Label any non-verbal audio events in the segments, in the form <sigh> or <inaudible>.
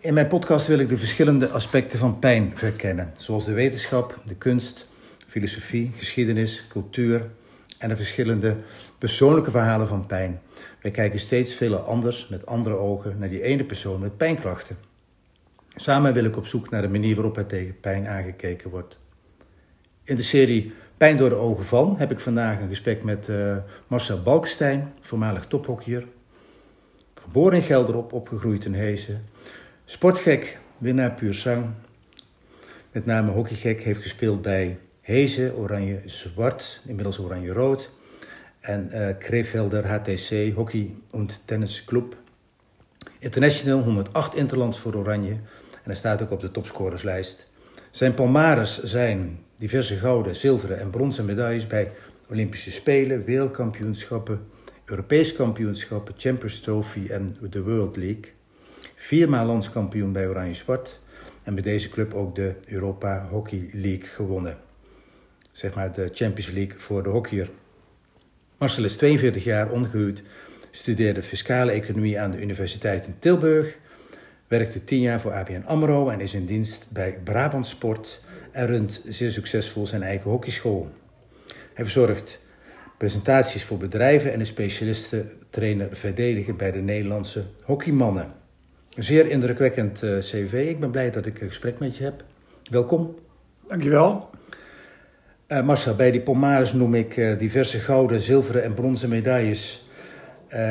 In mijn podcast wil ik de verschillende aspecten van pijn verkennen, zoals de wetenschap, de kunst, filosofie, geschiedenis, cultuur en de verschillende persoonlijke verhalen van pijn. Wij kijken steeds veel anders met andere ogen naar die ene persoon met pijnklachten. Samen wil ik op zoek naar de manier waarop er tegen pijn aangekeken wordt. In de serie Pijn door de ogen van heb ik vandaag een gesprek met uh, Marcel Balkstein, voormalig tophockeyer. Geboren in Gelderop, opgegroeid in Hezen. Sportgek, winnaar puur. Met name hockeygek, heeft gespeeld bij Hezen, Oranje Zwart, inmiddels Oranje Rood. En uh, Krevelder HTC, Hockey- en Tennisclub. International, 108 interlands voor Oranje. En hij staat ook op de topscorerslijst. Zijn palmares zijn diverse gouden, zilveren en bronzen medailles bij Olympische Spelen, wereldkampioenschappen, Europees kampioenschappen, Champions Trophy en de World League. Viermaal landskampioen bij Oranje Zwart en bij deze club ook de Europa Hockey League gewonnen. Zeg maar de Champions League voor de hockeyer. Marcel is 42 jaar ongehuwd, studeerde fiscale economie aan de Universiteit in Tilburg, werkte 10 jaar voor ABN AMRO en is in dienst bij Brabant Sport en runt zeer succesvol zijn eigen hockeyschool. Hij verzorgt presentaties voor bedrijven en is specialistentrainer verdedigen bij de Nederlandse hockeymannen. Een zeer indrukwekkend uh, cv. Ik ben blij dat ik een gesprek met je heb. Welkom. Dankjewel. Uh, Marcel, bij die Pomares noem ik uh, diverse gouden, zilveren en bronzen medailles.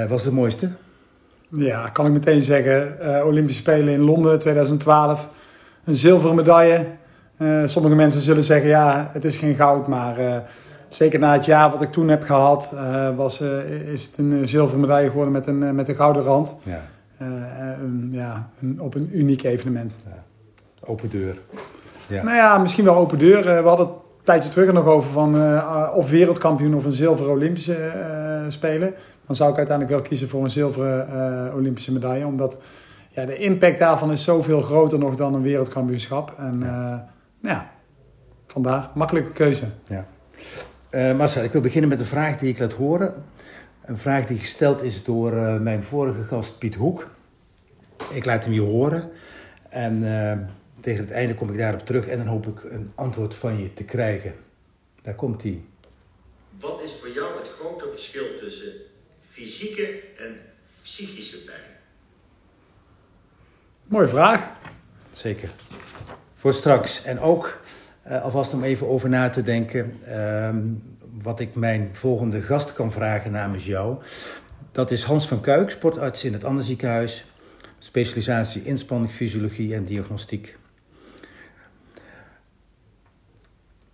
was de mooiste? Ja, kan ik meteen zeggen. Olympische Spelen in Londen 2012. Een zilveren medaille. sommige mensen zullen zeggen, ja, het is geen goud. Maar zeker na het jaar wat ik toen heb gehad, was, is het een zilveren medaille geworden met een, met een gouden rand. Ja. Een, ja, een, op een uniek evenement. Ja. Open deur. Ja. Nou ja, misschien wel open deur. we hadden tijdje terug er nog over van uh, of wereldkampioen of een zilveren Olympische uh, spelen. Dan zou ik uiteindelijk wel kiezen voor een zilveren uh, Olympische medaille. Omdat ja, de impact daarvan is zoveel groter nog dan een wereldkampioenschap. En ja, nou ja vandaar, makkelijke keuze. Ja. Marcel, ik wil beginnen met een vraag die ik laat horen. Een vraag die gesteld is door mijn vorige gast Piet Hoek. Ik laat hem je horen. En tegen het einde kom ik daarop terug en dan hoop ik een antwoord van je te krijgen. Daar komt hij. Wat is voor jou het grote verschil tussen fysieke en psychische pijn? Mooie vraag. Zeker. Voor straks. En ook uh, alvast om even over na te denken. Uh, wat ik mijn volgende gast kan vragen namens jou. Dat is Hans van Kuik, sportarts in het Ander ziekenhuis. Specialisatie inspanning, fysiologie en diagnostiek.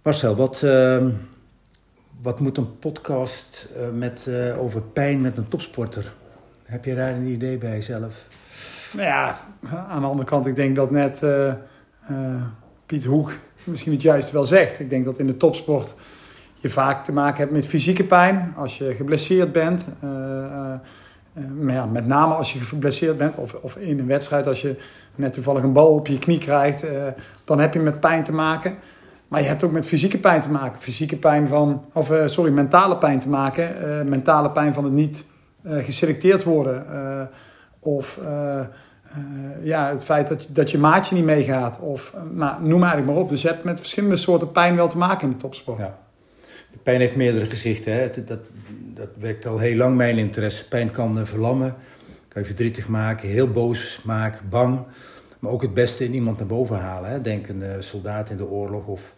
Marcel, wat, uh, wat moet een podcast uh, met, uh, over pijn met een topsporter? Heb je daar een idee bij zelf? Nou ja, aan de andere kant, ik denk dat net Piet Hoek misschien het juiste wel zegt. Ik denk dat in de topsport je vaak te maken hebt met fysieke pijn. Als je geblesseerd bent, maar ja, met name als je geblesseerd bent of, of in een wedstrijd, als je net toevallig een bal op je knie krijgt, dan heb je met pijn te maken. Maar je hebt ook met fysieke pijn te maken. Fysieke pijn van, of sorry, mentale pijn te maken. Mentale pijn van het niet geselecteerd worden. of ja, het feit dat, dat je maatje niet meegaat. Of nou, noem eigenlijk maar op. Dus je hebt met verschillende soorten pijn wel te maken in de topsport. Ja. Pijn heeft meerdere gezichten. Hè? Dat, dat, al heel lang mijn interesse. Pijn kan verlammen, kan je verdrietig maken, heel boos maken, bang. Maar ook het beste in iemand naar boven halen. Hè? Denk een soldaat in de oorlog of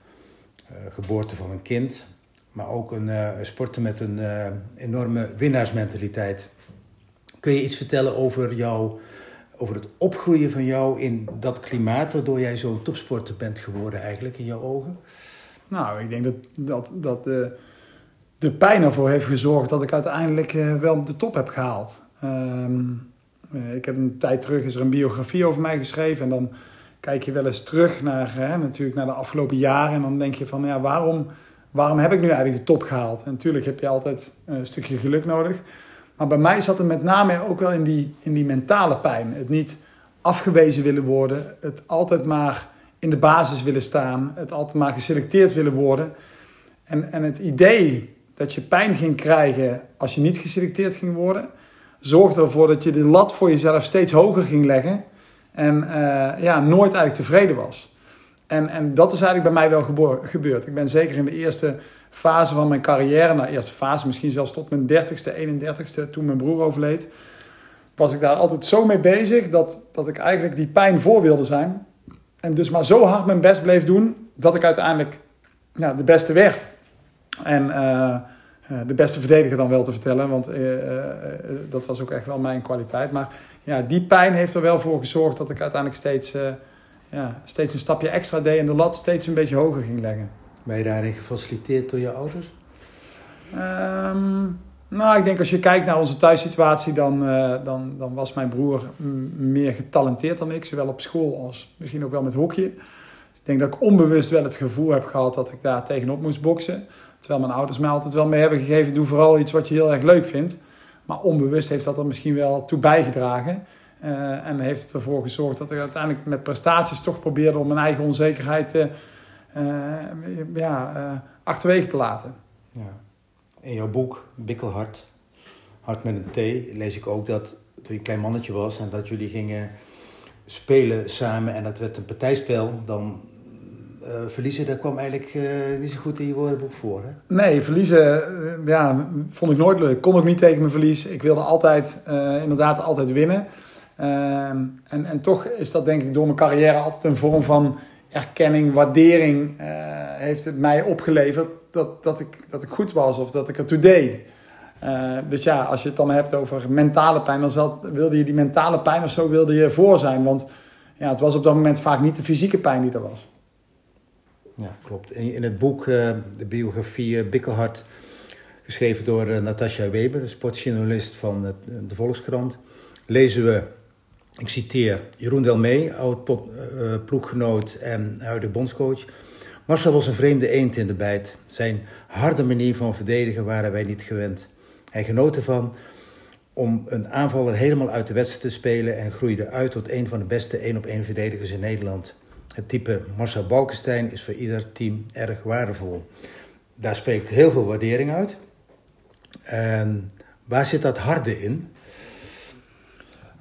uh, geboorte van een kind. Maar ook een uh, sporter met een enorme winnaarsmentaliteit. Kun je iets vertellen over, jou, over het opgroeien van jou in dat klimaat... waardoor jij zo'n topsporter bent geworden eigenlijk in jouw ogen? Nou, ik denk dat, dat, dat de, de pijn ervoor heeft gezorgd dat ik uiteindelijk wel de top heb gehaald. Um, ik heb een tijd terug is er een biografie over mij geschreven en dan kijk je wel eens terug naar, hè, natuurlijk naar de afgelopen jaren. En dan denk je van, ja, waarom, waarom heb ik nu eigenlijk de top gehaald? En natuurlijk heb je altijd een stukje geluk nodig. Maar bij mij zat het met name ook wel in die, in die mentale pijn. Het niet afgewezen willen worden. Het altijd maar in de basis willen staan. Het altijd maar geselecteerd willen worden. En, en het idee dat je pijn ging krijgen als je niet geselecteerd ging worden... zorgde ervoor dat je de lat voor jezelf steeds hoger ging leggen... En uh, ja, nooit eigenlijk tevreden was. En, en dat is eigenlijk bij mij wel gebeurd. Ik ben zeker in de eerste fase van mijn carrière, nou eerste fase, misschien zelfs tot mijn 30ste, 31ste, toen mijn broer overleed, was ik daar altijd zo mee bezig dat, dat ik eigenlijk die pijn voor wilde zijn. En dus maar zo hard mijn best bleef doen, dat ik uiteindelijk de beste werd. En uh, de beste verdediger dan wel te vertellen, want uh, dat was ook echt wel mijn kwaliteit. Maar ja, die pijn heeft er wel voor gezorgd dat ik uiteindelijk steeds, ja, steeds een stapje extra deed en de lat steeds een beetje hoger ging leggen. Ben je daarin gefaciliteerd door je ouders? Um, nou, ik denk als je kijkt naar onze thuissituatie, dan, uh, dan, dan was mijn broer meer getalenteerd dan ik, zowel op school als misschien ook wel met hockey. Dus ik denk dat ik onbewust wel het gevoel heb gehad dat ik daar tegenop moest boksen. Terwijl mijn ouders mij altijd wel mee hebben gegeven, doe vooral iets wat je heel erg leuk vindt. Maar onbewust heeft dat er misschien wel toe bijgedragen. Uh, en heeft het ervoor gezorgd dat ik uiteindelijk met prestaties toch probeerde om mijn eigen onzekerheid uh, ja, achterwege te laten. Ja in jouw boek, Bikkelhart, Hart met een T, lees ik ook dat toen je een klein mannetje was en dat jullie gingen spelen samen en dat werd een partijspel, dan uh, verliezen, dat kwam eigenlijk uh, niet zo goed in je woordenboek voor. Hè? Nee, verliezen uh, ja, vond ik nooit leuk. Kon ik niet tegen mijn verlies. Ik wilde altijd, inderdaad, altijd winnen. Ehm, en, en toch is dat denk ik door mijn carrière altijd een vorm van erkenning, waardering heeft het mij opgeleverd dat, dat, ik, dat ik goed was of dat ik er toe deed. Uh, dus ja, als je het dan hebt over mentale pijn, dan wilde je die mentale pijn of zo wilde je voor zijn. Want ja, het was op dat moment vaak niet de fysieke pijn die er was. Ja, klopt. In, in het boek, uh, de biografie Bikkelhart, geschreven door Natasja Weber, de sportjournalist van de Volkskrant, lezen we, ik citeer, Jeroen Delmee, oud ploeggenoot en huidige bondscoach Marcel was een vreemde eend in de bijt. Zijn harde manier van verdedigen waren wij niet gewend. Hij genoot ervan om een aanvaller helemaal uit de wedstrijd te spelen en groeide uit tot een van de beste één-op-één verdedigers in Nederland. Het type Marcel Balkenstein is voor ieder team erg waardevol. Daar spreekt heel veel waardering uit. En waar zit dat harde in?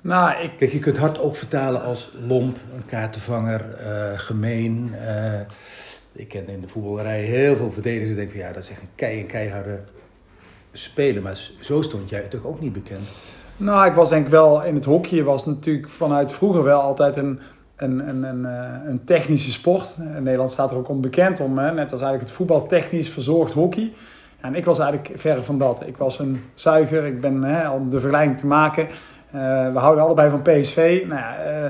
Nou, ik... Kijk, je kunt hard ook vertalen als lomp, een kaartenvanger, uh, gemeen. Uh, ik ken in de voetballerij heel veel verdedigers die denken van ja, dat is echt een kei en keiharde speler. Maar zo stond jij toch ook niet bekend? Nou, ik was denk ik wel in het hockey was natuurlijk vanuit vroeger wel altijd een, een, een, een, eh, een technische sport. In Nederland staat er ook onbekend om, hè? net als eigenlijk het voetbal technisch verzorgd hockey. En ik was eigenlijk verre van dat. Ik was een zuiger, ik ben, hè, om de vergelijking te maken, we houden allebei van PSV. Nou ja, uh,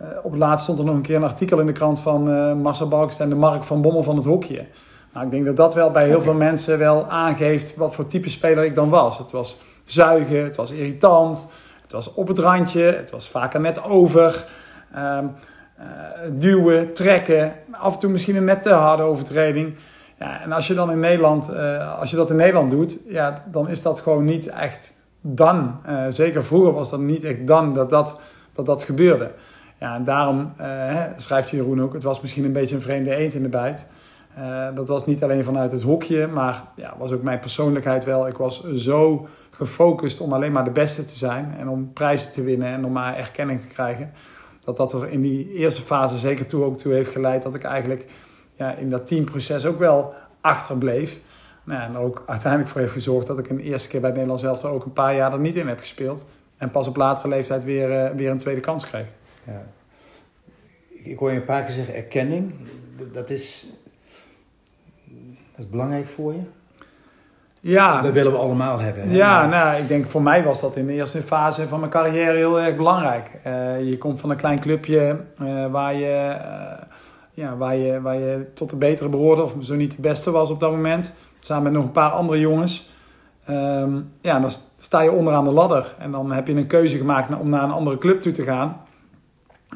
uh, op het laatst stond er nog een keer een artikel in de krant van uh, Marcel Balkst en de Mark van Bommel van het hokje. Nou, ik denk dat dat wel bij heel veel mensen wel aangeeft wat voor type speler ik dan was. Het was zuigen, het was irritant, het was op het randje, het was vaker net over. Um, uh, duwen, trekken, af en toe misschien een net te harde overtreding. Ja, en als je dan in Nederland, als je dat in Nederland doet, ja, dan is dat gewoon niet echt dan. zeker vroeger was dat niet echt dan dat dat, dat, dat gebeurde. Ja, en daarom uh, schrijft Jeroen ook, het was misschien een beetje een vreemde eend in de bijt. Uh, dat was niet alleen vanuit het hokje, maar ja, was ook mijn persoonlijkheid wel. Ik was zo gefocust om alleen maar de beste te zijn en om prijzen te winnen en om maar erkenning te krijgen. Dat dat er in die eerste fase zeker toe ook toe heeft geleid dat ik eigenlijk ja, in dat teamproces ook wel achterbleef. Nou, en ook uiteindelijk voor heeft gezorgd dat ik een eerste keer bij het Nederlands elftal ook een paar jaar er niet in heb gespeeld. En pas op latere leeftijd weer, uh, weer een tweede kans kreeg. Ja. Ik, hoor je een paar keer zeggen erkenning. Dat is, dat is belangrijk voor je? Ja. Dat willen we allemaal hebben. Ja, nou, ik denk voor mij was dat in de eerste fase van mijn carrière heel erg belangrijk. Uh, je komt van een klein clubje uh, waar, je, uh, ja, waar, je, waar je tot de betere behoorde, of zo niet de beste was op dat moment. Samen met nog een paar andere jongens. Um, ja, dan sta je onderaan de ladder. En dan heb je een keuze gemaakt om naar een andere club toe te gaan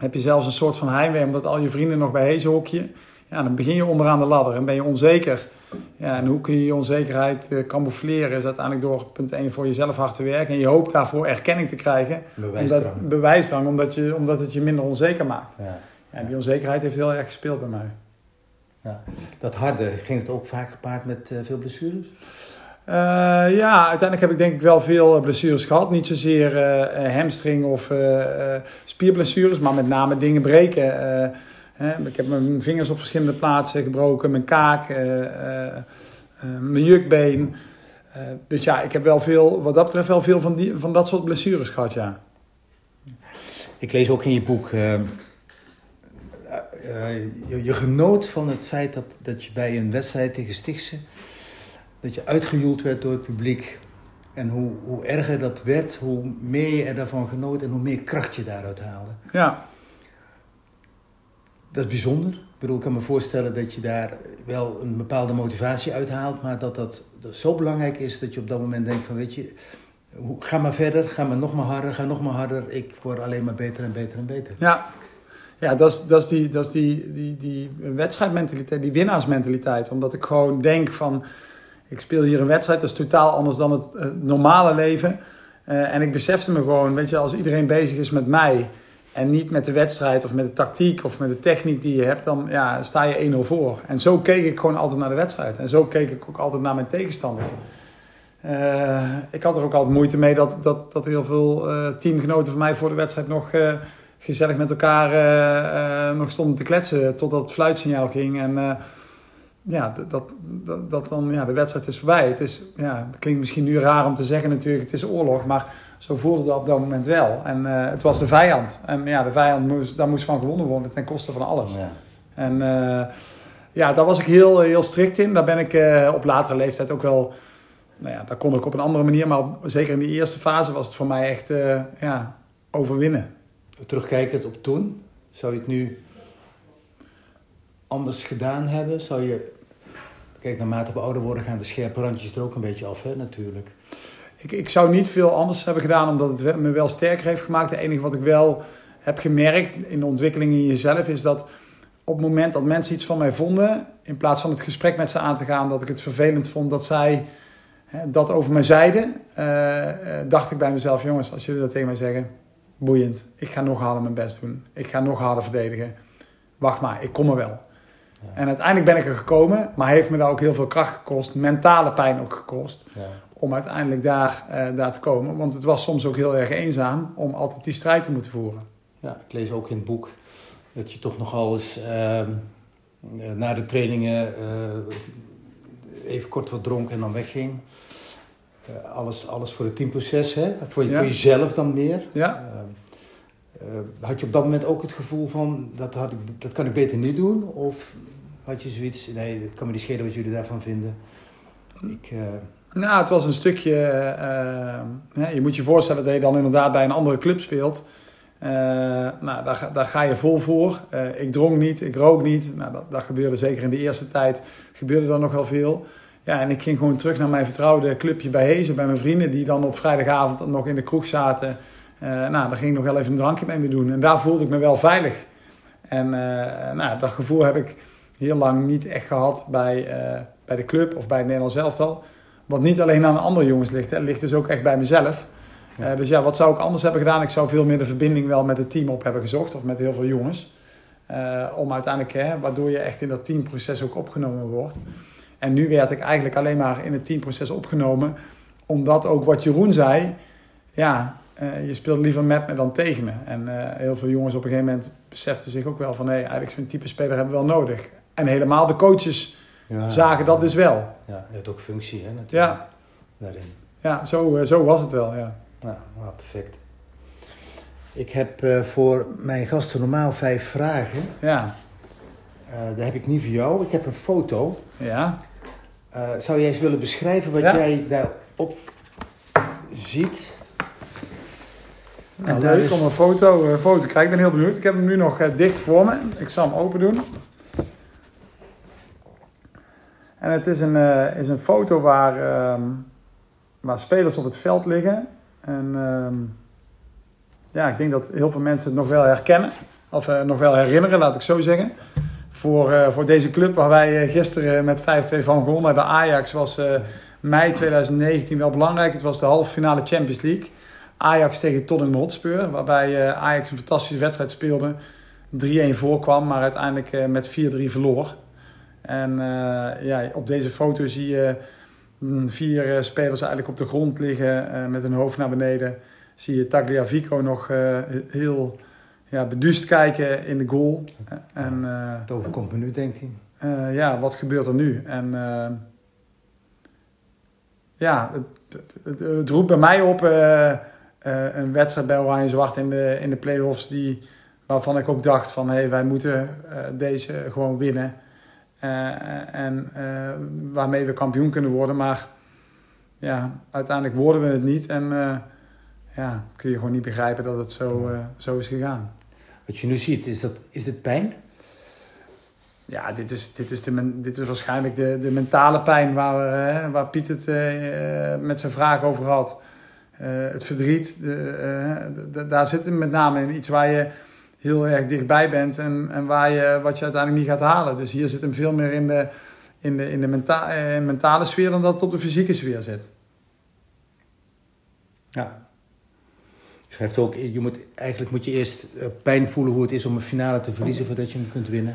heb je zelfs een soort van heimwee omdat al je vrienden nog bij Hezen hokje. Ja, dan begin je onderaan de ladder en ben je onzeker. Ja, en hoe kun je je onzekerheid uh, camoufleren is uiteindelijk door punt 1 voor jezelf hard te werken. En je hoopt daarvoor erkenning te krijgen. Bewijsdrang. Omdat, bewijsdrang, omdat, je, omdat het je minder onzeker maakt. Ja. En die onzekerheid heeft heel erg gespeeld bij mij. Ja. Dat harde, ging het ook vaak gepaard met uh, veel blessures? Uh, ja, uiteindelijk heb ik denk ik wel veel blessures gehad. Niet zozeer uh, hamstring of spierblessures, maar met name dingen breken. ik heb mijn vingers op verschillende plaatsen gebroken, mijn kaak, mijn jukbeen. dus ja, ik heb wel veel, wat dat betreft wel veel van, die, van dat soort blessures gehad, ja. Ik lees ook in je boek uh, je, je, genoot van het feit dat, dat je bij een wedstrijd tegen Stichtse... dat je uitgejoeld werd door het publiek. En hoe, hoe erger dat werd, hoe meer je er daarvan genoot... en hoe meer kracht je daaruit haalde. Ja. Dat is bijzonder. Ik bedoel, ik kan me voorstellen dat je daar wel een bepaalde motivatie uithaalt... maar dat dat, dat zo belangrijk is dat je op dat moment denkt van... weet je, ga maar verder, ga maar nog maar harder, ga nog maar harder. Ik word alleen maar beter en beter en beter. Ja, ja, dat is, dat is, die, dat is die, die, die wedstrijdmentaliteit, die winnaarsmentaliteit. Omdat ik gewoon denk van, ik speel hier een wedstrijd, dat is totaal anders dan het, normale leven. Uh, en ik besefte me gewoon, weet je, als iedereen bezig is met mij en niet met de wedstrijd of met de tactiek of met de techniek die je hebt, dan ja, sta je 1-0 voor. En zo keek ik gewoon altijd naar de wedstrijd. En zo keek ik ook altijd naar mijn tegenstanders. Uh, ik had er ook altijd moeite mee dat, dat, dat heel veel uh, teamgenoten van mij voor de wedstrijd nog gezellig met elkaar uh, uh, nog stonden te kletsen totdat het fluitsignaal ging. En uh, ja, dat, dat, dat, dan, ja, de wedstrijd is voorbij. Het, is, ja, het klinkt misschien nu raar om te zeggen natuurlijk, het is oorlog. Maar zo voelde dat op dat moment wel. En het was de vijand. En ja, de vijand moest, daar moest van gewonnen worden ten koste van alles. Ja. En ja, daar was ik heel, heel strikt in. Daar ben ik op latere leeftijd ook wel... Nou ja, daar kon ik op een andere manier. Maar zeker in die eerste fase was het voor mij echt ja, overwinnen terugkijkend op toen, zou je het nu anders gedaan hebben? Zou je, kijk, naarmate we ouder worden gaan de scherpe randjes er ook een beetje af, hè, natuurlijk. Ik, ik zou niet veel anders hebben gedaan, omdat het me wel sterker heeft gemaakt. Het enige wat ik wel heb gemerkt in de ontwikkeling in jezelf is dat op het moment dat mensen iets van mij vonden, in plaats van het gesprek met ze aan te gaan, dat ik het vervelend vond dat zij hè, dat over mij zeiden, uh, dacht ik bij mezelf, jongens, als jullie dat tegen mij zeggen, boeiend. Ik ga nog harder mijn best doen. Ik ga nog harder verdedigen. Wacht maar, ik kom er wel. Ja. En uiteindelijk ben ik er gekomen, maar heeft me daar ook heel veel kracht gekost, mentale pijn ook gekost, ja. om uiteindelijk daar, uh, daar te komen. Want het was soms ook heel erg eenzaam om altijd die strijd te moeten voeren. Ja, ik lees ook in het boek dat je toch nogal eens uh, na de trainingen uh, even kort wat dronk en dan wegging. Uh, alles, alles voor het teamproces, hè? Voor, ja. voor jezelf dan meer. Ja. Uh, had je op dat moment ook het gevoel van, dat, had ik, dat kan ik beter niet doen? Of had je zoiets, nee, het kan me niet schelen wat jullie daarvan vinden? Ik, nou, het was een stukje, je moet je voorstellen dat je dan inderdaad bij een andere club speelt. nou, daar, daar ga je vol voor. ik dronk niet, ik rook niet. Nou, dat, dat gebeurde zeker in de eerste tijd, gebeurde er nog wel veel. Ja, en ik ging gewoon terug naar mijn vertrouwde clubje bij Hezen, bij mijn vrienden, die dan op vrijdagavond nog in de kroeg zaten. Uh, nou, daar ging ik nog wel even een drankje mee doen. En daar voelde ik me wel veilig. En uh, nou, dat gevoel heb ik heel lang niet echt gehad bij, uh, bij de club of bij het Nederlands elftal. Wat niet alleen aan de andere jongens ligt, hè. het ligt dus ook echt bij mezelf. Ja. dus ja, wat zou ik anders hebben gedaan? Ik zou veel meer de verbinding wel met het team op hebben gezocht, of met heel veel jongens. om uiteindelijk, hè, waardoor je echt in dat teamproces ook opgenomen wordt. En nu werd ik eigenlijk alleen maar in het teamproces opgenomen. Omdat ook wat Jeroen zei, ja, uh, je speelt liever met me dan tegen me. En uh, heel veel jongens op een gegeven moment beseften zich ook wel van... hé, eigenlijk zo'n type speler hebben we wel nodig. En helemaal de coaches ja, zagen dat dus wel. Ja, je hebt ook functie hè, natuurlijk. Ja, daarin. ja zo, uh, zo was het wel, ja. Ja, nou, perfect. Ik heb voor mijn gasten normaal vijf vragen. Ja. daar heb ik niet voor jou. Ik heb een foto. Ja. Uh, zou jij eens willen beschrijven wat ja? jij daarop ziet? Nou, en leuk is... om een foto, uh, foto te krijgen. Ik ben heel benieuwd. Ik heb hem nu nog uh, dicht voor me. Ik zal hem open doen. En het is een, is een foto waar, um, waar spelers op het veld liggen. En um, ja, ik denk dat heel veel mensen het nog wel herkennen. Of nog wel herinneren, laat ik zo zeggen voor, uh, voor deze club waar wij eh, gisteren met 5-2 van gewonnen hebben. Ajax was uh, mei 2019 wel belangrijk. Het was de halve finale Champions League. Ajax tegen Tottenham Hotspur, waarbij Ajax een fantastische wedstrijd speelde. 3-1 voorkwam, maar uiteindelijk met 4-3 verloor. En ja, op deze foto zie je mm, vier eh, spelers eigenlijk op de grond liggen eh, met hun hoofd naar beneden. Zie je Tagliafico nog eh, heel ja, beduust kijken in de goal. En eh, Het overkomt me nu, denkt hij. eh, ja, wat gebeurt er nu? En eh, ja, het, het, het roept bij mij op een wedstrijd bij Oranje Zwart in de, in de play-offs die, waarvan ik ook dacht van hé, hey, wij moeten deze gewoon winnen. En waarmee we kampioen kunnen worden. Maar ja, uiteindelijk worden we het niet. En ja, kun je gewoon niet begrijpen dat het zo, zo is gegaan. Wat je nu ziet, is, dat, is dit pijn? Ja, dit is, dit is, de, dit is waarschijnlijk de, de mentale pijn waar, we, hè, waar Piet het eh, eh, met zijn vraag over had. Eh, het verdriet, de, eh, daar zit het met name in iets waar je heel erg dichtbij bent en, en waar je, wat je uiteindelijk niet gaat halen. Dus hier zit hem veel meer in de, in de, in de menta eh, mentale sfeer dan dat het op de fysieke sfeer zit. Ja. Schrijft ook, je moet, eigenlijk moet je eerst eh, pijn voelen hoe het is om een finale te verliezen voordat je hem kunt winnen.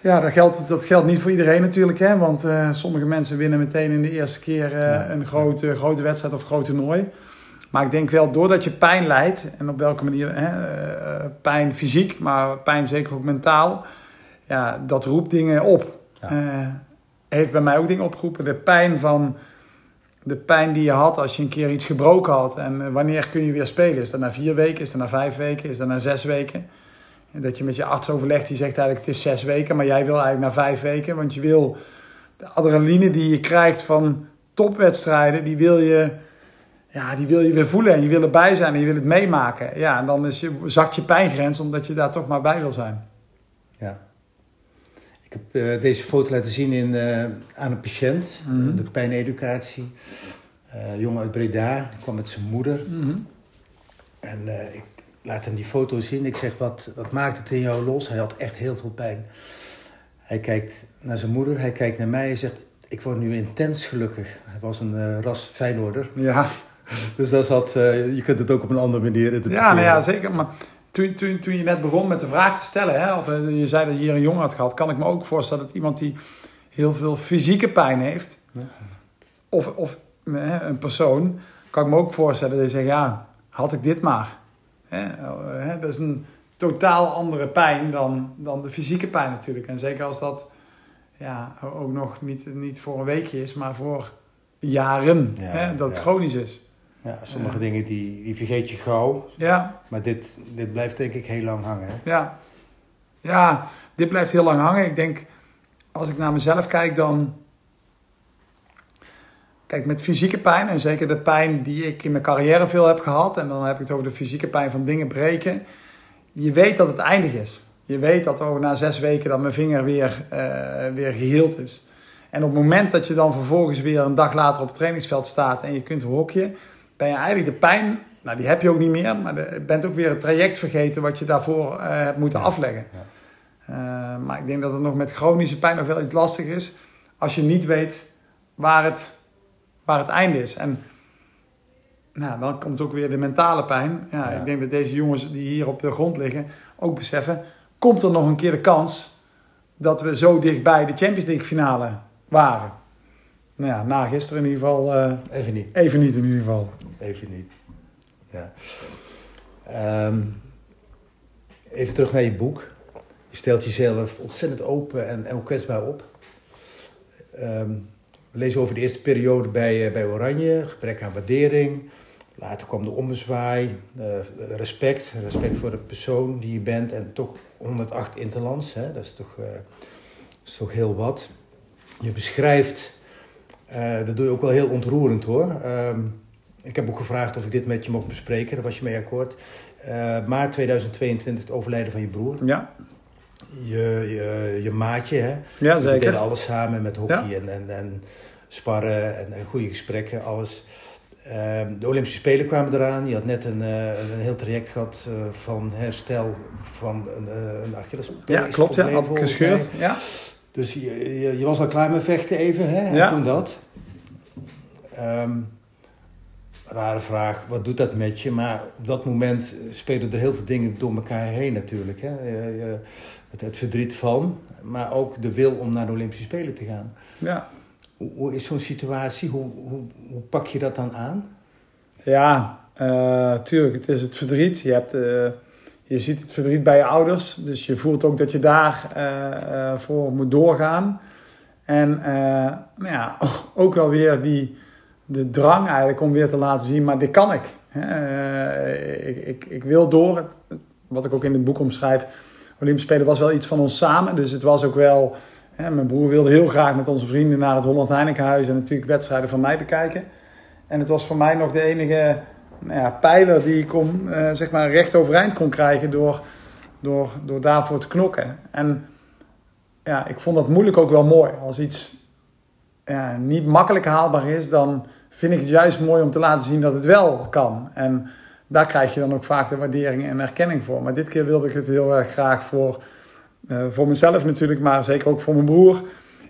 Ja, dat geldt, dat geldt niet voor iedereen natuurlijk. Hè? Want eh, sommige mensen winnen meteen in de eerste keer eh, Ja. een grote, grote wedstrijd of groot toernooi. Maar ik denk wel, doordat je pijn leidt, en op welke manier, hè, pijn fysiek, maar pijn zeker ook mentaal, ja, dat roept dingen op. Ja. Heeft bij mij ook dingen opgeroepen. De pijn van de pijn die je had als je een keer iets gebroken had. En eh, wanneer kun je weer spelen? Is dat na vier weken? Is dat na vijf weken? Is dat na zes weken? En dat je met je arts overlegt, die zegt eigenlijk het is zes weken, maar jij wil eigenlijk na vijf weken. Want je wil de adrenaline die je krijgt van topwedstrijden, die wil je, ja, die wil je weer voelen en je wil erbij zijn en je wil het meemaken. Ja, en dan is je, zakt je pijngrens omdat je daar toch maar bij wil zijn. Ja. Ik heb eh, deze foto laten zien in, eh, aan een patiënt, Mhm. de pijneducatie. Eh, een jongen uit Breda, die kwam met zijn moeder. En eh, ik laat hem die foto zien. Ik zeg, wat, wat maakt het in jou los? Hij had echt heel veel pijn. Hij kijkt naar zijn moeder, hij kijkt naar mij en zegt... Ik word nu intens gelukkig. Hij was een eh, ras Feyenoorder. Ja, <laughs> Dus dat zat, eh, je kunt het ook op een andere manier interpreteren. ja, nou ja zeker. Maar toen, toen, toen je net begon met de vraag te stellen, hè, of eh, je zei dat je hier een jongen had gehad, kan ik me ook voorstellen dat iemand die heel veel fysieke pijn heeft, Ja. of, of hè, een persoon, kan ik me ook voorstellen dat je zegt, ja, had ik dit maar. Hè, eh, hè, dat is een totaal andere pijn dan, dan de fysieke pijn natuurlijk. En zeker als dat ja, ook nog niet, niet voor een weekje is, maar voor jaren, Ja, hè, dat het ja. chronisch is. Ja, sommige dingen die, die vergeet je gauw. Ja, Maar dit, dit blijft denk ik heel lang hangen. Hè? Ja. ja, dit blijft heel lang hangen. Ik denk, als ik naar mezelf kijk, dan. Kijk, met fysieke pijn, en zeker de pijn die ik in mijn carrière veel heb gehad, en dan heb ik het over de fysieke pijn van dingen breken. Je weet dat het eindig is. Je weet dat over na zes weken dat mijn vinger weer, eh, weer geheeld is. En op het moment dat je dan vervolgens weer een dag later op het trainingsveld staat en je kunt hokje, ben je eigenlijk de pijn, nou die heb je ook niet meer, maar je bent ook weer het traject vergeten wat je daarvoor eh, hebt moeten Ja, afleggen. ja. Eh, maar ik denk dat het nog met chronische pijn nog wel iets lastiger is als je niet weet waar het, waar het einde is. En nou, dan komt ook weer de mentale pijn. Ja, Ja. Ik denk dat deze jongens die hier op de grond liggen ook beseffen, komt er nog een keer de kans dat we zo dichtbij de Champions League finale waren. Nou ja, na gisteren in ieder geval eh, Even niet. even niet in ieder geval. Even niet. Ja. Ehm, even terug naar je boek. Je stelt jezelf ontzettend open en, en kwetsbaar op. Ehm, we lezen over de eerste periode bij, eh, bij Oranje, gebrek aan waardering. Later kwam de ommezwaai, eh, respect, respect voor de persoon die je bent en toch 108 interlands. Hè? Dat, is toch, dat is toch heel wat. Je beschrijft, eh, dat doe je ook wel heel ontroerend hoor. Ehm, ik heb ook gevraagd of ik dit met je mocht bespreken, daar was je mee akkoord. Eh, maart 2022, het overlijden van je broer. Ja, Je, je, je maatje, hè? ja We deden zeker. alles samen met hockey Ja. en, en, en sparren en, en goede gesprekken, alles. Ehm, de Olympische Spelen kwamen eraan. Je had net een, eh, een heel traject gehad eh, van herstel van een, uh. Ja, klopt. Ja, had gescheurd. Ja. Dus je, je, je was al klaar met vechten even, hè? En Ja. toen dat. Ehm, rare vraag, wat doet dat met je? Maar op dat moment spelen er heel veel dingen door elkaar heen natuurlijk. Hè? Je- je- het, het verdriet van, maar ook de wil om naar de Olympische Spelen te gaan. ja. Hoe, hoe is zo'n situatie? Hoe, hoe, hoe pak je dat dan aan? Ja, uh, tuurlijk. Het is het verdriet. Je, hebt, uh, je ziet het verdriet bij je ouders. Dus je voelt ook dat je daar uh, voor moet doorgaan. En nou ja, <laughs> ook wel weer die, de drang eigenlijk om weer te laten zien, maar dit kan ik. ik, ik, ik wil door. Wat ik ook in het boek omschrijf. Olympische Spelen was wel iets van ons samen. Dus het was ook wel... mijn broer wilde heel graag met onze vrienden naar het Holland Heinekenhuis... en natuurlijk wedstrijden van mij bekijken. En het was voor mij nog de enige nou ja, pijler die ik om, uh, zeg maar recht overeind kon krijgen door, door, door daarvoor te knokken. En ja, ik vond dat moeilijk ook wel mooi. Als iets niet makkelijk haalbaar is, dan vind ik het juist mooi om te laten zien dat het wel kan. En daar krijg je dan ook vaak de waardering en erkenning voor. Maar dit keer wilde ik het heel erg graag voor, uh, voor mezelf natuurlijk, maar zeker ook voor mijn broer.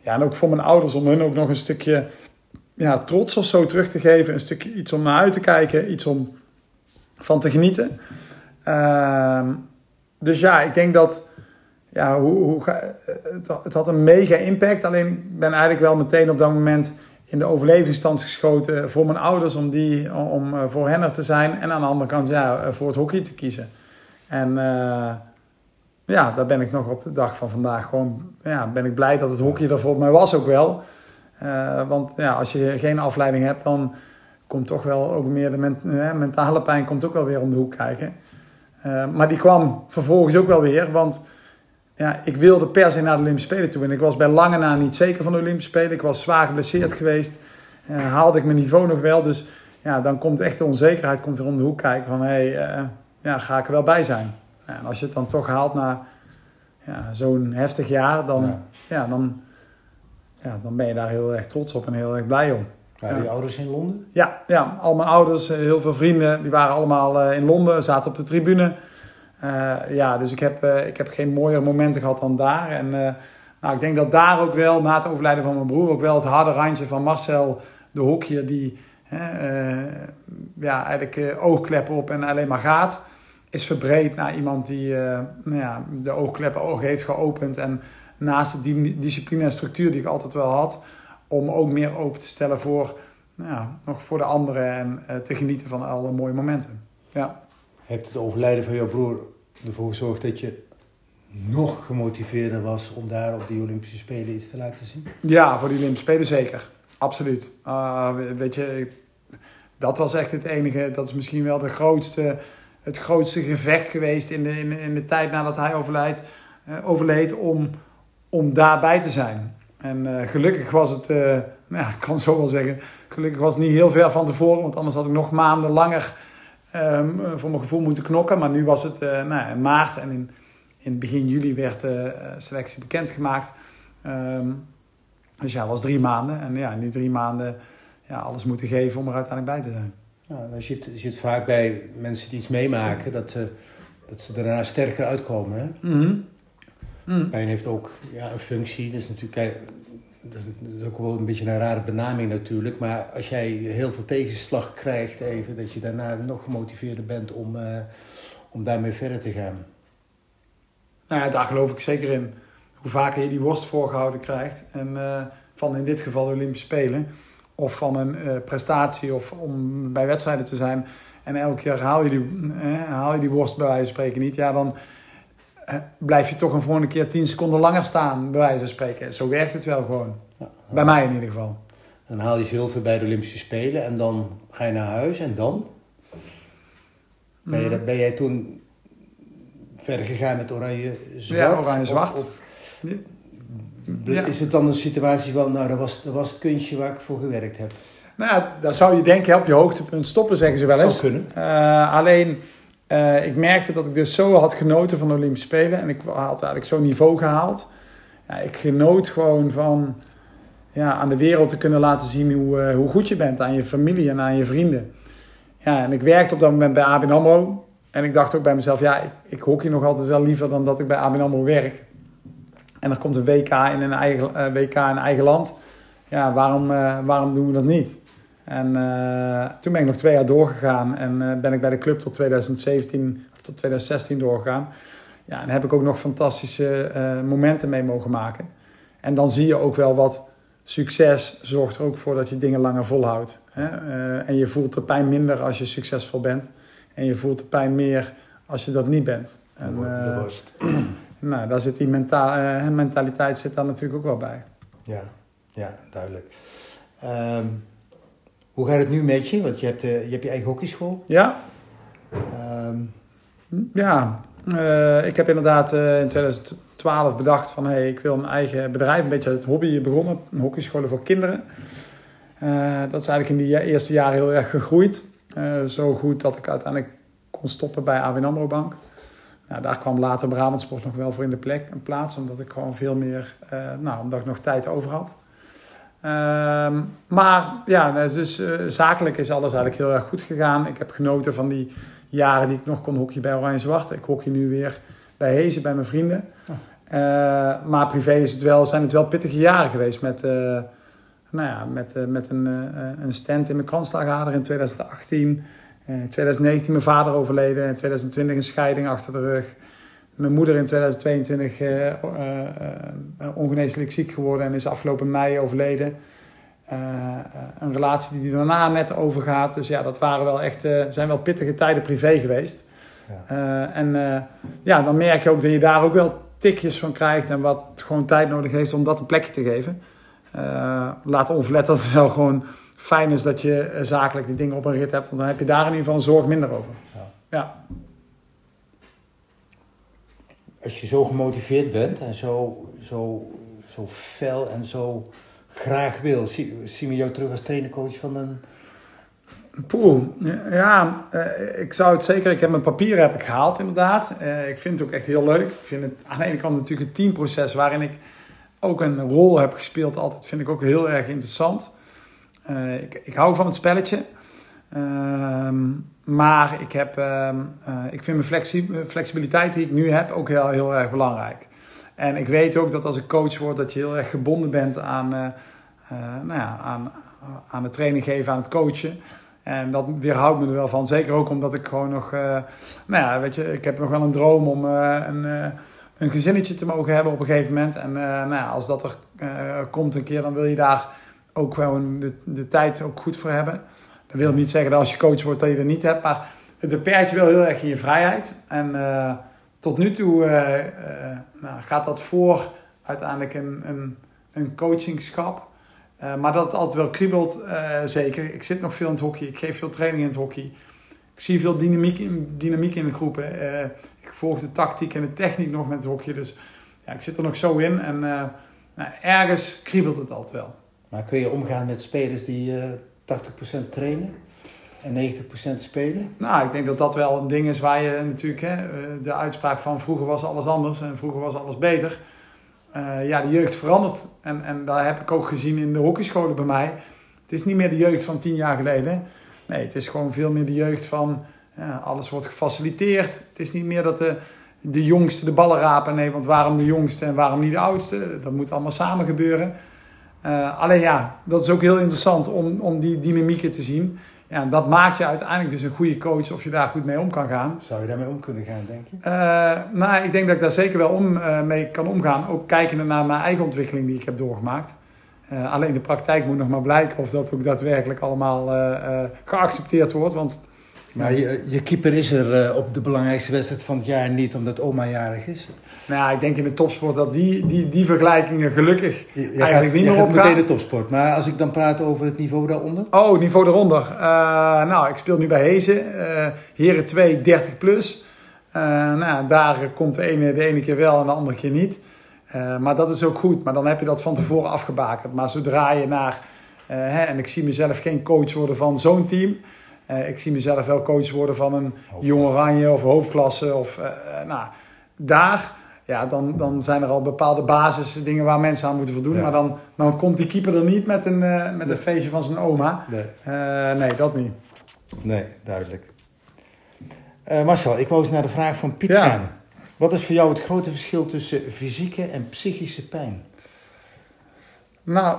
Ja, en ook voor mijn ouders, om hun ook nog een stukje ja, trots of zo terug te geven. Een stukje iets om naar uit te kijken, iets om van te genieten. Uh, dus ja, ik denk dat ja, hoe, hoe, het, had een mega impact. Alleen ik ben eigenlijk wel meteen op dat moment in de overlevingsstand geschoten voor mijn ouders om, die, om eh, voor hen er te zijn. En aan de andere kant ja, eh, voor het hockey te kiezen. En uh, ja, daar ben ik nog op de dag van vandaag gewoon, ja, ben ik blij dat het hockey er voor mij was ook wel. Uh, want ja, als je geen afleiding hebt, dan komt toch wel ook meer de ment mentale pijn komt ook wel weer om de hoek kijken. Uh, maar die kwam vervolgens ook wel weer, want ja, ik wilde per se naar de Olympische Spelen toe. En ik was bij lange na niet zeker van de Olympische Spelen. Ik was zwaar geblesseerd geweest. Uh, haalde ik mijn niveau nog wel. Dus ja, dan komt echt de onzekerheid komt weer om de hoek kijken van... hé, hey, ja, ga ik er wel bij zijn? En als je het dan toch haalt na ja, zo'n heftig jaar... Dan, ja. ja. dan, ja, dan ben je daar heel erg trots op en heel erg blij om. Waren je ouders in Londen? Ja, ja, al mijn ouders, heel veel vrienden, die waren allemaal in Londen, zaten op de tribune... Uh, ja, dus ik heb, uh, ik heb geen mooiere momenten gehad dan daar. En uh, nou, ik denk dat daar ook wel, na het overlijden van mijn broer, ook wel het harde randje van Marcel, de hokje, die ja, eigenlijk oogkleppen op en alleen maar gaat, is verbreed naar iemand die nou ja, de oogkleppen oog heeft geopend. En naast de discipline en structuur die ik altijd wel had, om ook meer open te stellen voor, nou ja, nog voor de anderen en te genieten van alle mooie momenten. Ja. Heeft het overlijden van jouw broer ervoor gezorgd dat je nog gemotiveerder was om daar op die Olympische Spelen iets te laten zien? Ja, voor die Olympische Spelen zeker. Absoluut. Uh, weet je, dat was echt het enige, dat is misschien wel de grootste, het grootste gevecht geweest in de, in, in de tijd nadat hij overlijdt, uh, overleed om, om daarbij te zijn. En uh, gelukkig was het, nou ja, ik kan zo wel zeggen, gelukkig was het niet heel ver van tevoren, want anders had ik nog maanden langer um, voor mijn gevoel moeten knokken. Maar nu was het uh, nou, in maart en in, in begin juli werd de uh, selectie bekendgemaakt. Um, dus ja, het was drie maanden. En ja, in die drie maanden ja, alles moeten geven om er uiteindelijk bij te zijn. Ja, je ziet, je ziet vaak bij mensen die iets meemaken dat, uh, dat ze daarna sterker uitkomen. Hè? Mm -hmm. Mm. Pijn heeft ook ja, een functie. Dat is natuurlijk dat is ook wel een beetje een rare benaming natuurlijk. Maar als jij heel veel tegenslag krijgt even, dat je daarna nog gemotiveerder bent om, uh, om daarmee verder te gaan. Nou ja, daar geloof ik zeker in. Hoe vaker je die worst voorgehouden krijgt. En uh, van in dit geval de Olympische Spelen. Of van een uh, prestatie of om bij wedstrijden te zijn. En elke keer haal je die, haal je die worst bij wijze van spreken niet. Ja, dan blijf je toch een volgende keer 10 seconden langer staan, bij wijze van spreken. Zo werkt het wel gewoon. Ja, bij mij in ieder geval. Dan haal je zilver bij de Olympische Spelen en dan ga je naar huis en dan? Ben, je, ben jij toen verder gegaan met oranje-zwart? Ja, oranje-zwart. Ja. Is het dan een situatie van, nou, dat was, dat was het kunstje waar ik voor gewerkt heb? Nou dan zou je denken, op je hoogtepunt stoppen, zeggen ze wel eens. Zou kunnen. Uh, alleen, uh, ik merkte dat ik dus zo had genoten van de Olympische Spelen. En ik had eigenlijk zo'n niveau gehaald. Ja, ik genoot gewoon van ja, aan de wereld te kunnen laten zien hoe, uh, hoe goed je bent. Aan je familie en aan je vrienden. Ja, en ik werkte op dat moment bij ABN AMRO. En ik dacht ook bij mezelf, ja, ik, ik hockey nog altijd wel liever dan dat ik bij ABN AMRO werk. En er komt een WK in een eigen, uh, WK in eigen land. Ja, waarom, waarom doen we dat niet? En uh, toen ben ik nog twee jaar doorgegaan en uh, ben ik bij de club tot 2017 of tot 2016 doorgegaan. Ja, en heb ik ook nog fantastische uh, momenten mee mogen maken. En dan zie je ook wel wat, succes zorgt er ook voor dat je dingen langer volhoudt. Hè? Eh, en je voelt de pijn minder als je succesvol bent. En je voelt de pijn meer als je dat niet bent. En, <clears throat> nou, daar zit die menta uh, mentaliteit zit daar natuurlijk ook wel bij. Ja, ja duidelijk. Um, hoe gaat het nu met je? Want je hebt, uh, je, hebt je eigen hockeyschool. Ja. Um. Ja, uh, ik heb inderdaad uh, in 2012 bedacht van hey, ik wil een eigen bedrijf, een beetje het hobby begonnen, een hockeyschool voor kinderen. dat is eigenlijk in die eerste jaren heel erg gegroeid. zo goed dat ik uiteindelijk kon stoppen bij ABN AMRO Bank. Nou, daar kwam later Brabantsport nog wel voor in de plek, een plaats, omdat ik gewoon veel meer, nou, omdat ik nog tijd over had. Ehm, maar ja, dus uh, zakelijk is alles eigenlijk heel erg goed gegaan. Ik heb genoten van die jaren die ik nog kon hockey bij Oranje Zwart. Ik hockey nu weer bij Hezen, bij mijn vrienden. Oh. Uh, maar privé is het wel, zijn het wel pittige jaren geweest met, uh, nou ja, met, met een, een stand in mijn kanslagader in 2018. In 2019 mijn vader overleden. In 2020 een scheiding achter de rug. Mijn moeder in 2022 uh, uh, ongeneeslijk ziek geworden en is afgelopen mei overleden. Uh, een relatie die daarna net overgaat. Dus ja, dat waren wel echt, zijn wel pittige tijden privé geweest. Ja. en ja, dan merk je ook dat je daar ook wel tikjes van krijgt en wat gewoon tijd nodig heeft om dat een plekje te geven. laat onverletterd wel gewoon fijn is dat je zakelijk die dingen op een rit hebt, want dan heb je daar in ieder geval een zorg minder over. Ja. ja als je zo gemotiveerd bent en zo, zo, zo fel en zo graag wil, zien we jou terug als trainercoach van een. Poeh, ja, uh, ik zou het zeker. Ik heb mijn papieren heb ik gehaald, inderdaad. Uh, ik vind het ook echt heel leuk. Ik vind het aan de ene kant natuurlijk het teamproces waarin ik ook een rol heb gespeeld, altijd vind ik ook heel erg interessant. Uh, ik, ik hou van het spelletje. Ehm, maar ik, heb, uh, ik vind mijn flexibiliteit die ik nu heb ook heel, heel erg belangrijk. En ik weet ook dat als ik coach word, dat je heel erg gebonden bent aan, uh, nou ja, aan, aan het training geven, aan het coachen. En dat weerhoudt me er wel van. Zeker ook omdat ik gewoon nog, nou ja, weet je, ik heb nog wel een droom om een, een gezinnetje te mogen hebben op een gegeven moment. En nou ja, als dat er komt een keer, dan wil je daar ook gewoon de, de tijd ook goed voor hebben. Dat wil niet zeggen dat als je coach wordt dat je er niet hebt, maar het beperkt je wel heel erg in je vrijheid. En uh, tot nu toe uh, uh, nou, gaat dat voor uiteindelijk een, een, een coachingschap. maar dat het altijd wel kriebelt, zeker. Ik zit nog veel in het hockey, ik geef veel training in het hockey. Ik zie veel dynamiek in, dynamiek in de groepen. ik volg de tactiek en de techniek nog met het hockey. Dus ja, ik zit er nog zo in. En nou, ergens kriebelt het altijd wel. Maar kun je omgaan met spelers die 80% trainen en 90% spelen? Nou, ik denk dat dat wel een ding is waar je natuurlijk, hè, eh, de uitspraak van vroeger was alles anders en vroeger was alles beter. Uh, ja, de jeugd verandert. En, en dat heb ik ook gezien in de hockeyscholen bij mij. Het is niet meer de jeugd van tien jaar geleden. Nee, het is gewoon veel meer de jeugd van alles wordt gefaciliteerd. Het is niet meer dat de, de jongste de ballen rapen. Nee, want waarom de jongste en waarom niet de oudste? Dat moet allemaal samen gebeuren. Uh, alleen ja, dat is ook heel interessant om, om die dynamieken te zien. Ja, dat maakt je uiteindelijk dus een goede coach of je daar goed mee om kan gaan. Zou je daarmee om kunnen gaan, denk je? Uh, nou, ik denk dat ik daar zeker wel om, uh, mee kan omgaan. Ook kijkende naar mijn eigen ontwikkeling die ik heb doorgemaakt. alleen de praktijk moet nog maar blijken of dat ook daadwerkelijk allemaal geaccepteerd wordt. Want maar je, je keeper is er uh, op de belangrijkste wedstrijd van het jaar niet omdat oma jarig is. Nou ja, ik denk in de topsport dat die, die, die vergelijkingen gelukkig je, je eigenlijk gaat, niet meer opgaan. meteen de topsport. Maar als ik dan praat over het niveau daaronder? Oh, niveau daaronder. Uh, nou, ik speel nu bij Hezen. Uh, Heren 2, 30 plus. nou, daar komt de ene, de ene keer wel en de andere keer niet. maar dat is ook goed. Maar dan heb je dat van tevoren afgebakend. Maar zodra je naar... Hè, en ik zie mezelf geen coach worden van zo'n team... Uh, ik zie mezelf wel coach worden van een jong oranje of hoofdklasse. Of, uh, nou, daar, ja, dan, dan zijn er al bepaalde basisdingen waar mensen aan moeten voldoen. Maar dan, dan komt die keeper er niet met een, met een feestje van zijn oma. Nee, nee dat niet. Nee, duidelijk. Marcel, ik wou eens naar de vraag van Piet ja. Wat is voor jou het grote verschil tussen fysieke en psychische pijn? Nou,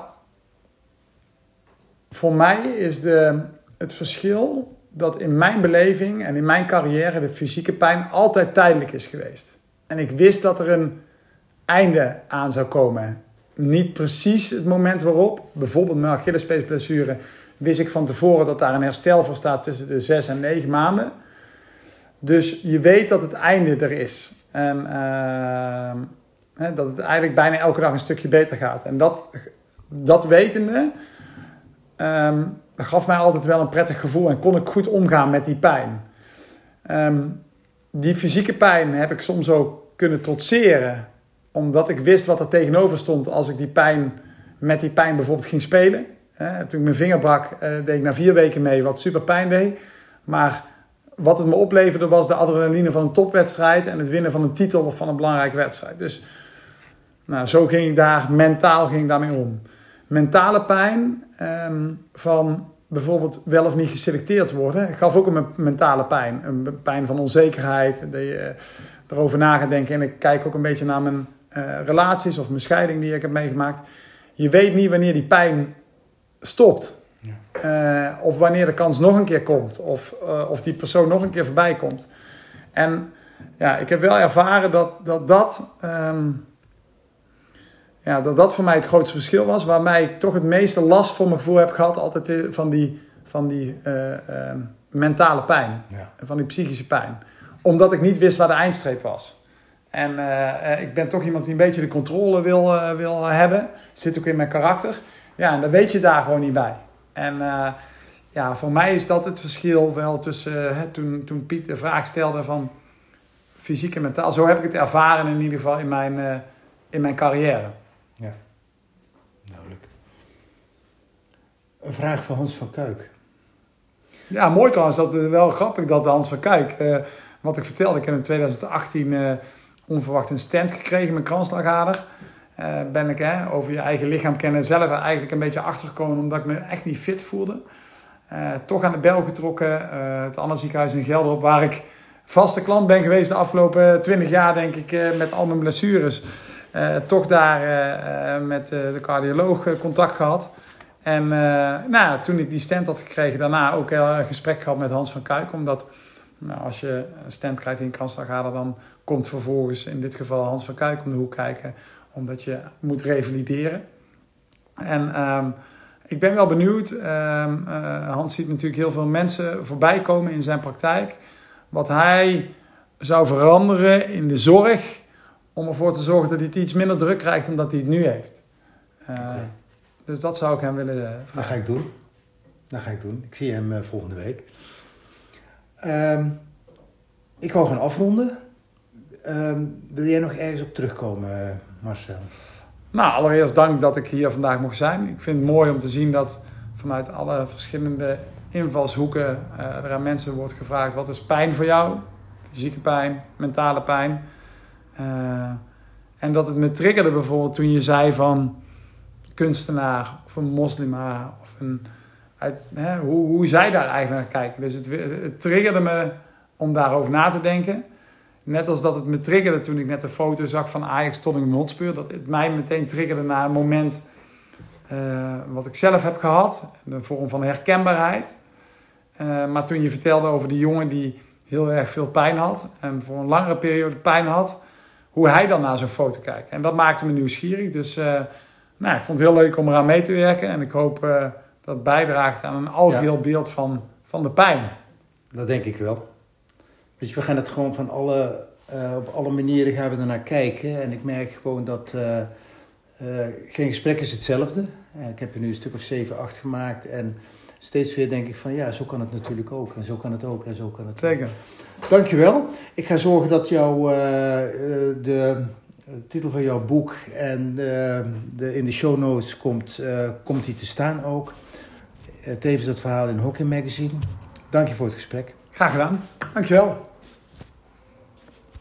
voor mij is de, het verschil dat in mijn beleving en in mijn carrière de fysieke pijn altijd tijdelijk is geweest. En ik wist dat er een einde aan zou komen. niet precies het moment waarop. Bijvoorbeeld mijn Achillespeesblessure wist ik van tevoren dat daar een herstel voor staat tussen de 6 en 9 maanden. Dus je weet dat het einde er is. En ehm, dat het eigenlijk bijna elke dag een stukje beter gaat. En dat, dat wetende ehm, gaf mij altijd wel een prettig gevoel en kon ik goed omgaan met die pijn. Ehm, die fysieke pijn heb ik soms ook kunnen trotseren, omdat ik wist wat er tegenover stond als ik die pijn met die pijn bijvoorbeeld ging spelen. toen ik mijn vinger brak, uh, deed ik na vier weken mee, wat super pijn deed. Maar wat het me opleverde was de adrenaline van een topwedstrijd en het winnen van een titel of van een belangrijke wedstrijd. Dus nou, zo ging ik daar, mentaal ging daarmee om. Mentale pijn ehm, van bijvoorbeeld wel of niet geselecteerd worden, gaf ook een mentale pijn. Een pijn van onzekerheid, dat je eh, erover na gaat denken. En ik kijk ook een beetje naar mijn uh, relaties of mijn scheiding die ik heb meegemaakt. Je weet niet wanneer die pijn stopt. Uh, of wanneer de kans nog een keer komt. Of, uh, of die persoon nog een keer voorbij komt. En ja, ik heb wel ervaren dat dat, dat, um, ja, dat, dat voor mij het grootste verschil was. Waarmee ik toch het meeste last voor mijn gevoel heb gehad. Altijd van die, van die uh, mentale pijn. Ja. Van die psychische pijn. Omdat ik niet wist waar de eindstreep was. En ik ben toch iemand die een beetje de controle wil, wil hebben. Zit ook in mijn karakter. Ja, en dat weet je daar gewoon niet bij. En ja, voor mij is dat het verschil wel tussen hè, toen, toen Piet de vraag stelde van fysiek en mentaal. Zo heb ik het ervaren in ieder geval in mijn, in mijn carrière. Duidelijk. Een vraag van Hans van Kuik. Ja, mooi trouwens. Dat is wel grappig dat Hans van Kuik... Uh, wat ik vertelde, ik heb in 2018 onverwacht een stent gekregen, mijn kransslagader. Uh, ben ik hè, over je eigen lichaam kennen zelf eigenlijk een beetje achtergekomen omdat ik me echt niet fit voelde. Uh, toch aan de bel getrokken, uh, het Anna ziekenhuis in Gelderop, waar ik vaste klant ben geweest de afgelopen 20 jaar, denk ik, met al mijn blessures. Toch daar met de cardioloog contact gehad. En nou, toen ik die stent had gekregen, daarna ook een gesprek gehad met Hans van Kuik. Omdat nou, als je een stent krijgt in je dan komt vervolgens in dit geval Hans van Kuik om de hoek kijken omdat je moet revalideren. En um, ik ben wel benieuwd. Uh, Hans ziet natuurlijk heel veel mensen voorbij komen in zijn praktijk. Wat hij zou veranderen in de zorg om ervoor te zorgen dat hij het iets minder druk krijgt dan dat hij het nu heeft. Uh, okay. Dus dat zou ik hem willen vragen. Dat ga ik doen. Dat ga ik doen. Ik zie hem uh, volgende week. Um, ik wou gaan afronden. wil jij nog ergens op terugkomen, Marcel? Nou, allereerst dank dat ik hier vandaag mocht zijn. Ik vind het mooi om te zien dat vanuit alle verschillende invalshoeken uh, er aan mensen wordt gevraagd: wat is pijn voor jou? Fysieke pijn, mentale pijn. Uh, en dat het me triggerde bijvoorbeeld toen je zei van kunstenaar of een moslima of een. Uit, hè, hoe, zij daar eigenlijk naar kijken. Dus het, triggerde me om daarover na te denken. Net als dat het me triggerde toen ik net een foto zag van Ajax Tottenham Hotspur. Dat het mij meteen triggerde naar een moment uh, wat ik zelf heb gehad. Een vorm van herkenbaarheid. Uh, maar toen je vertelde over die jongen die heel erg veel pijn had. En voor een langere periode pijn had. Hoe hij dan naar zo'n foto kijkt. En dat maakte me nieuwsgierig. Dus uh, nou, ik vond het heel leuk om eraan mee te werken. En ik hoop dat het bijdraagt aan een algeheel ja. beeld van, van de pijn. Dat denk ik wel. Weet je, we gaan het gewoon van alle, uh, op alle manieren gaan we ernaar kijken. En ik merk gewoon dat uh, uh, geen gesprek is hetzelfde. ik heb er nu een stuk of 7, 8 gemaakt. En steeds weer denk ik van ja, zo kan het natuurlijk ook. En zo kan het ook. En zo kan het Zeker. Ook. Dankjewel. Ik ga zorgen dat jou de titel van jouw boek en de, in de show notes komt, komt die te staan ook. tevens dat verhaal in Hockey Magazine. Dank je voor het gesprek. Graag gedaan. Dankjewel.